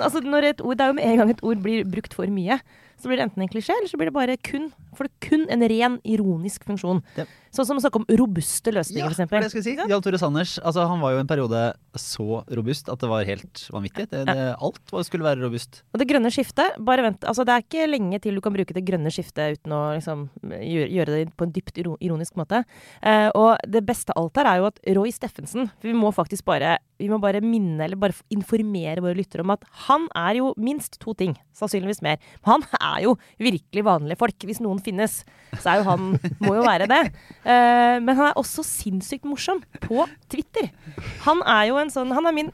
Speaker 3: altså, når et ord, det er jo med en gang et ord blir brukt for mye, så blir det enten en klisjé, eller så blir det bare kun, for det er kun en ren ironisk funksjon.
Speaker 1: Det-
Speaker 3: Sånn som å snakke om robuste løsninger,
Speaker 1: det var det jeg
Speaker 3: f.eks.
Speaker 1: skulle si. Jan Tore Sanders altså, han var jo en periode så robust at det var helt vanvittig. Det, det, alt skulle være robust.
Speaker 3: Og det grønne skiftet, bare vent. Altså, det er ikke lenge til du kan bruke det grønne skiftet uten å liksom, gjøre, gjøre det på en dypt ironisk måte. Eh, og det beste av alt her er jo at Roy Steffensen For vi må faktisk bare, vi må bare minne, eller bare informere våre lyttere om at han er jo minst to ting. Sannsynligvis mer. Han er jo virkelig vanlige folk. Hvis noen finnes, så er jo han Må jo være det. Eh, men han er også sinnssykt morsom på Twitter. Han er jo en sånn Han er min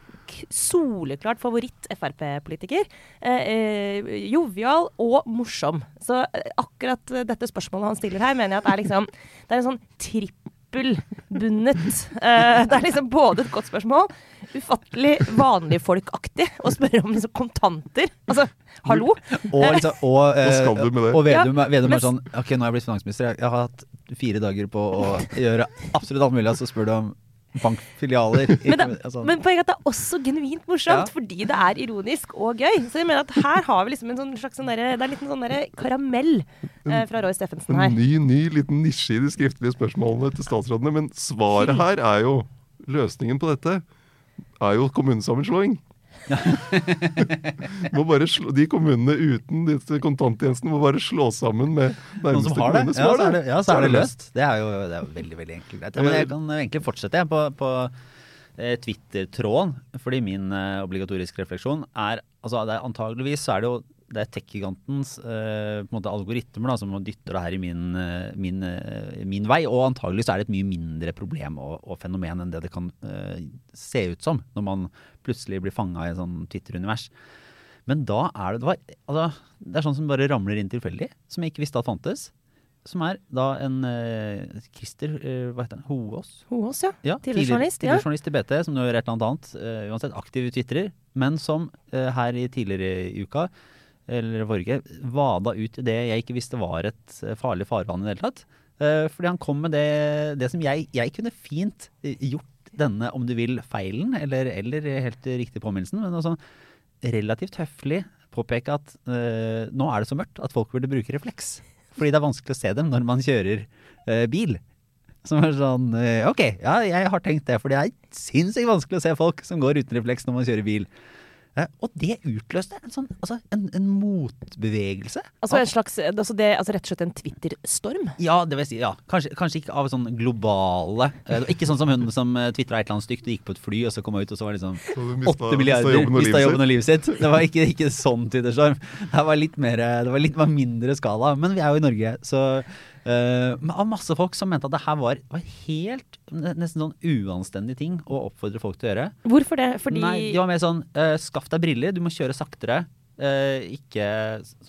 Speaker 3: soleklart favoritt-Frp-politiker. Eh, eh, jovial og morsom. Så eh, akkurat eh, dette spørsmålet han stiller her, mener jeg at er liksom Det er en sånn trippelbundet eh, Det er liksom både et godt spørsmål, ufattelig vanligfolkaktig å spørre om liksom kontanter. Altså, hallo?
Speaker 1: Og, liksom, og,
Speaker 2: Hva skal
Speaker 1: eh,
Speaker 2: du med det?
Speaker 1: og Vedum, Vedum
Speaker 3: men-
Speaker 1: er sånn Ok, nå har jeg blitt finansminister. Jeg, jeg har hatt fire dager på å gjøre absolutt alt mulig, og så spør du om bankfilialer.
Speaker 3: Men, det,
Speaker 1: Altså,
Speaker 3: men poenget er at det er også genuint morsomt,
Speaker 1: Ja.
Speaker 3: fordi det er ironisk og gøy. Så jeg mener at her har vi liksom en sånn slags sånn der, Det er en liten sånn der karamell eh, fra Roy Steffensen her.
Speaker 2: En ny, ny liten nisje i de skriftlige spørsmålene til statsrådene. Men svaret her er jo Løsningen på dette er jo kommunesammenslåing. Må bare slå, de kommunene uten disse kontanttjenestene må bare slå sammen med nærmeste
Speaker 1: som har det?
Speaker 2: kommune.
Speaker 1: Ja, så er det, ja, så er det løst. Det er jo det er veldig veldig enkelt. Ja, men jeg kan egentlig fortsette jeg, på, på eh, Twitter-tråden. Fordi min eh, obligatoriske refleksjon er altså Antageligvis så er det jo det er tech-gigantens eh, algoritmer da, som dytter det her i min, eh, min, eh, min vei. Og antagelig så er det et mye mindre problem og, og fenomen enn det det kan eh, se ut som når man plutselig blir fanga i et sånn Twitter-univers. Men da er det det, var, altså, det er sånn som bare ramler inn tilfeldig, som jeg ikke visste at fantes. Som er da en eh, Christer eh, hva heter han, Hoås.
Speaker 3: Hoås, ja.
Speaker 1: Ja,
Speaker 3: Tidligere journalist, ja.
Speaker 1: journalist i BT, som nå gjør et eller annet annet. uansett aktiv twitrer, men som her i tidligere i uka, eller Vorge, vada ut i det jeg ikke visste var et eh, farlig farvann i det hele tatt. Eh, fordi han kom med det, det som jeg, jeg kunne fint eh, gjort denne, om du vil, feilen, eller, eller helt riktig påminnelsen, men også relativt høflig påpeke at uh, nå er det så mørkt at folk burde bruke refleks. Fordi det er vanskelig å se dem når man kjører uh, bil. Som er sånn uh, Ok, ja, jeg har tenkt det, for det er sinnssykt vanskelig å se folk som går uten refleks når man kjører bil. Eh, og det utløste en sånn, altså en, en motbevegelse.
Speaker 3: Altså, en slags, altså, det, altså rett og slett en Twitter-storm.
Speaker 1: Ja, det vil jeg si. ja. Kanskje, kanskje ikke av sånn globale eh, Ikke sånn som hun som tvitra et eller annet stygt og gikk på et fly, og så kom hun ut, og så var det liksom åtte milliarder
Speaker 2: mistet jobben og
Speaker 1: mista jobben og livet sitt. Det var ikke, ikke sånn Twitterstorm. Det var litt mer Det var litt var mindre skala. Men vi er jo i Norge, så men av masse folk som mente at det her var, var helt nesten sånn uanstendig ting å oppfordre folk til å gjøre.
Speaker 3: Hvorfor det? Fordi
Speaker 1: Nei, de var mer sånn uh, Skaff deg briller, du må kjøre saktere. Uh, ikke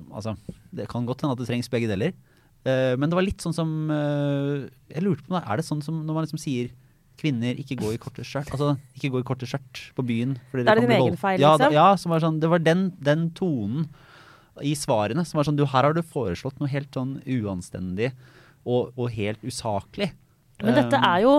Speaker 1: Altså, det kan godt hende at det trengs begge deler. Men det var litt sånn som Jeg lurte på, er det sånn som når man liksom sier kvinner ikke gå i korte skjørt? Altså ikke gå i korte skjørt på byen.
Speaker 3: er det
Speaker 1: kan
Speaker 3: din egen feil, liksom? ja?
Speaker 1: Da, ja, som var sånn, det var den, den tonen i svarene som var sånn du, Her har du foreslått noe helt sånn uanstendig og, og helt usaklig.
Speaker 3: Men dette
Speaker 1: Um,
Speaker 3: er jo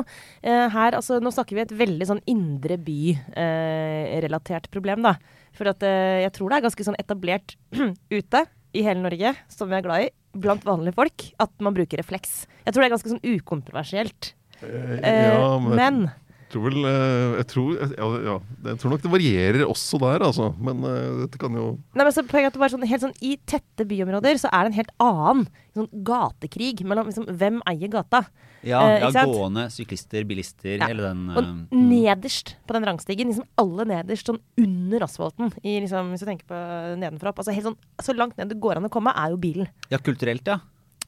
Speaker 3: eh, her altså, Nå snakker vi et veldig sånn indre by-relatert problem, da. For at eh, jeg tror det er ganske sånn etablert ute i hele Norge, som vi er glad i, blant vanlige folk, at man bruker refleks. Jeg tror det er ganske sånn ukontroversielt.
Speaker 2: Eh,
Speaker 3: Eh,
Speaker 2: ja, men,
Speaker 3: men
Speaker 2: jeg tror vel eh, jeg tror, ja, ja, jeg tror nok det varierer også der, altså. Men uh, dette kan jo
Speaker 3: Nei, men så poenget er at bare sånn, helt sånn, I tette byområder så er det en helt annen sånn gatekrig mellom liksom, hvem eier gata.
Speaker 1: Ja,
Speaker 3: Eh,
Speaker 1: ja gående, syklister, bilister,
Speaker 3: Ja.
Speaker 1: hele den
Speaker 3: Og
Speaker 1: eh, mm.
Speaker 3: nederst på den rangstigen, liksom alle nederst, sånn under asfalten, i, liksom, hvis du tenker på nedenfra opp, altså helt sånn, Så langt ned det går an å komme, er jo bilen.
Speaker 1: Ja, kulturelt, ja.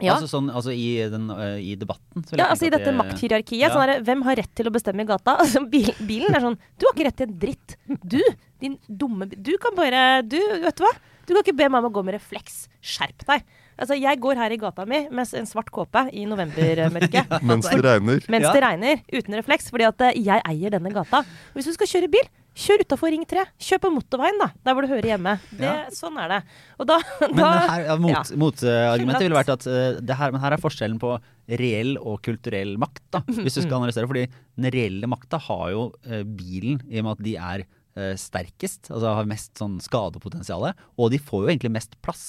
Speaker 3: Ja.
Speaker 1: Altså, sånn, altså i, den, uh, i debatten. så
Speaker 3: Ja, altså I dette
Speaker 1: det-
Speaker 3: makthierarkiet.
Speaker 1: Ja.
Speaker 3: Sånn der, hvem har rett til å bestemme i gata? Altså, bil, bilen er sånn Du har ikke rett til en dritt. Du, din dumme Du kan bare Du, vet du hva? Du kan ikke be meg om å gå med refleks. Skjerp deg. Altså, jeg går her i gata mi med en svart kåpe i novembermørket.
Speaker 2: Mens det regner.
Speaker 3: Mens
Speaker 1: Ja.
Speaker 3: det regner, uten refleks, fordi at eh, jeg eier denne gata. Hvis du skal kjøre bil, Kjør utafor Ring 3. Kjør på motorveien, da. Der hvor du hører hjemme. Det,
Speaker 1: Ja.
Speaker 3: Sånn er det. Og da,
Speaker 1: Men
Speaker 3: da
Speaker 1: her, ja, mot,
Speaker 3: ja.
Speaker 1: motargumentet ville vært at uh, det her, men her er forskjellen på reell og kulturell makt, da, hvis du skal analysere. Fordi den reelle makta har jo uh, bilen, i og med at de er uh, sterkest, altså har mest sånn skadepotensial, og de får jo egentlig mest plass.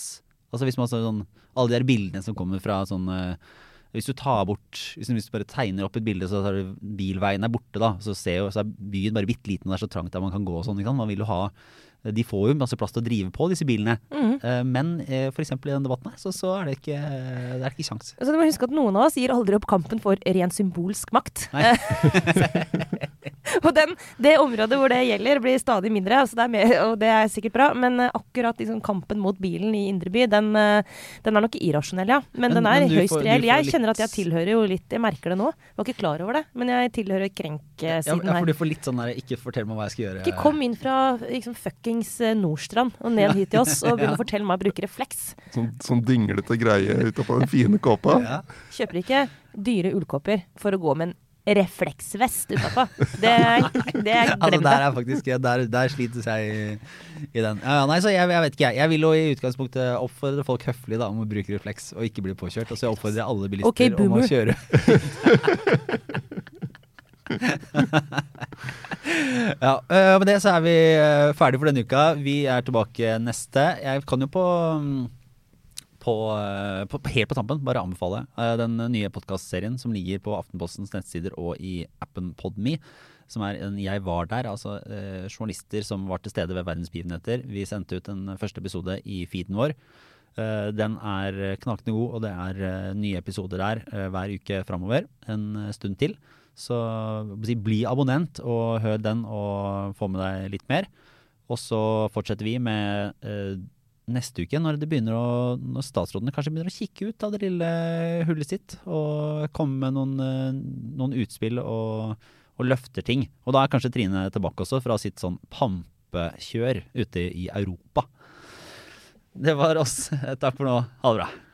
Speaker 1: Altså hvis man så, sånn, Alle de her bildene som kommer fra sånn eh, Hvis du tar bort Hvis du bare tegner opp et bilde, så du bilveien er borte, da. Så, ser jo, så er byen bare bitte liten, og det er så trangt der man kan gå og sånn. Man vil jo ha de får jo masse plass til å drive på, disse bilene. Eh, Men f.eks. for eksempel i denne debatten her, så, så er det ikke, det er ikke kjangs.
Speaker 3: Så du må huske at noen av oss gir aldri opp kampen for ren symbolsk makt. Og den, det området hvor det gjelder, blir stadig mindre, altså det er mer, og det er sikkert bra. Men eh, akkurat liksom, kampen mot bilen i indre by, den, eh, den er nok irrasjonell, ja. Men,
Speaker 1: Men-
Speaker 3: den er
Speaker 1: men
Speaker 3: høyst reell. Jeg
Speaker 1: litt-
Speaker 3: kjenner at jeg tilhører jo litt Jeg merker det nå. Jeg var ikke klar over det, men jeg tilhører
Speaker 1: krenkesiden
Speaker 3: krenk-siden
Speaker 1: ja, for du får litt sånn der Ikke fortell meg hva jeg skal gjøre.
Speaker 3: Ikke kom inn fra liksom, fuckings eh, Nordstrand og ned hit til oss og begynne å fortelle meg å bruke refleks.
Speaker 2: Sånn, sånn dinglete greie utapå den fine kåpa.
Speaker 1: Ja.
Speaker 3: Kjøper ikke dyre ullkåper for å gå med en refleksvest utapå. Det, det
Speaker 1: Altså, der er faktisk Der, der slites jeg i, i den. Ja, ja, nei, så jeg, jeg vet ikke, jeg. Jeg vil jo i utgangspunktet oppfordre folk høflig da, om å bruke refleks og ikke bli påkjørt. Og så oppfordrer jeg alle bilister
Speaker 3: okay,
Speaker 1: om å kjøre. ja, øh, med det så er vi ferdige for denne uka. Vi er tilbake neste. Jeg kan jo på mm, på, øh, på, helt på tampen bare anbefale den nye podkastserien som ligger på Aftenpostens nettsider og i appen Podme. Som er en Jeg var der, altså journalister som var til stede ved verdens begivenheter. Vi sendte ut en første episode i feeden vår. Eh, den er knakende god, og det er eh, nye episoder der eh, hver uke framover. En eh, stund til. Så bli abonnent og hør den og få med deg litt mer. Og så fortsetter vi med eh, neste uke, når det å Når statsrådene kanskje begynner å kikke ut av det lille hullet sitt og komme med noen, eh, noen utspill og, og løfter ting. Og da er kanskje Trine tilbake også fra sitt sånn pampekjør ute i Europa. Det var oss. Takk for nå. Ha det bra.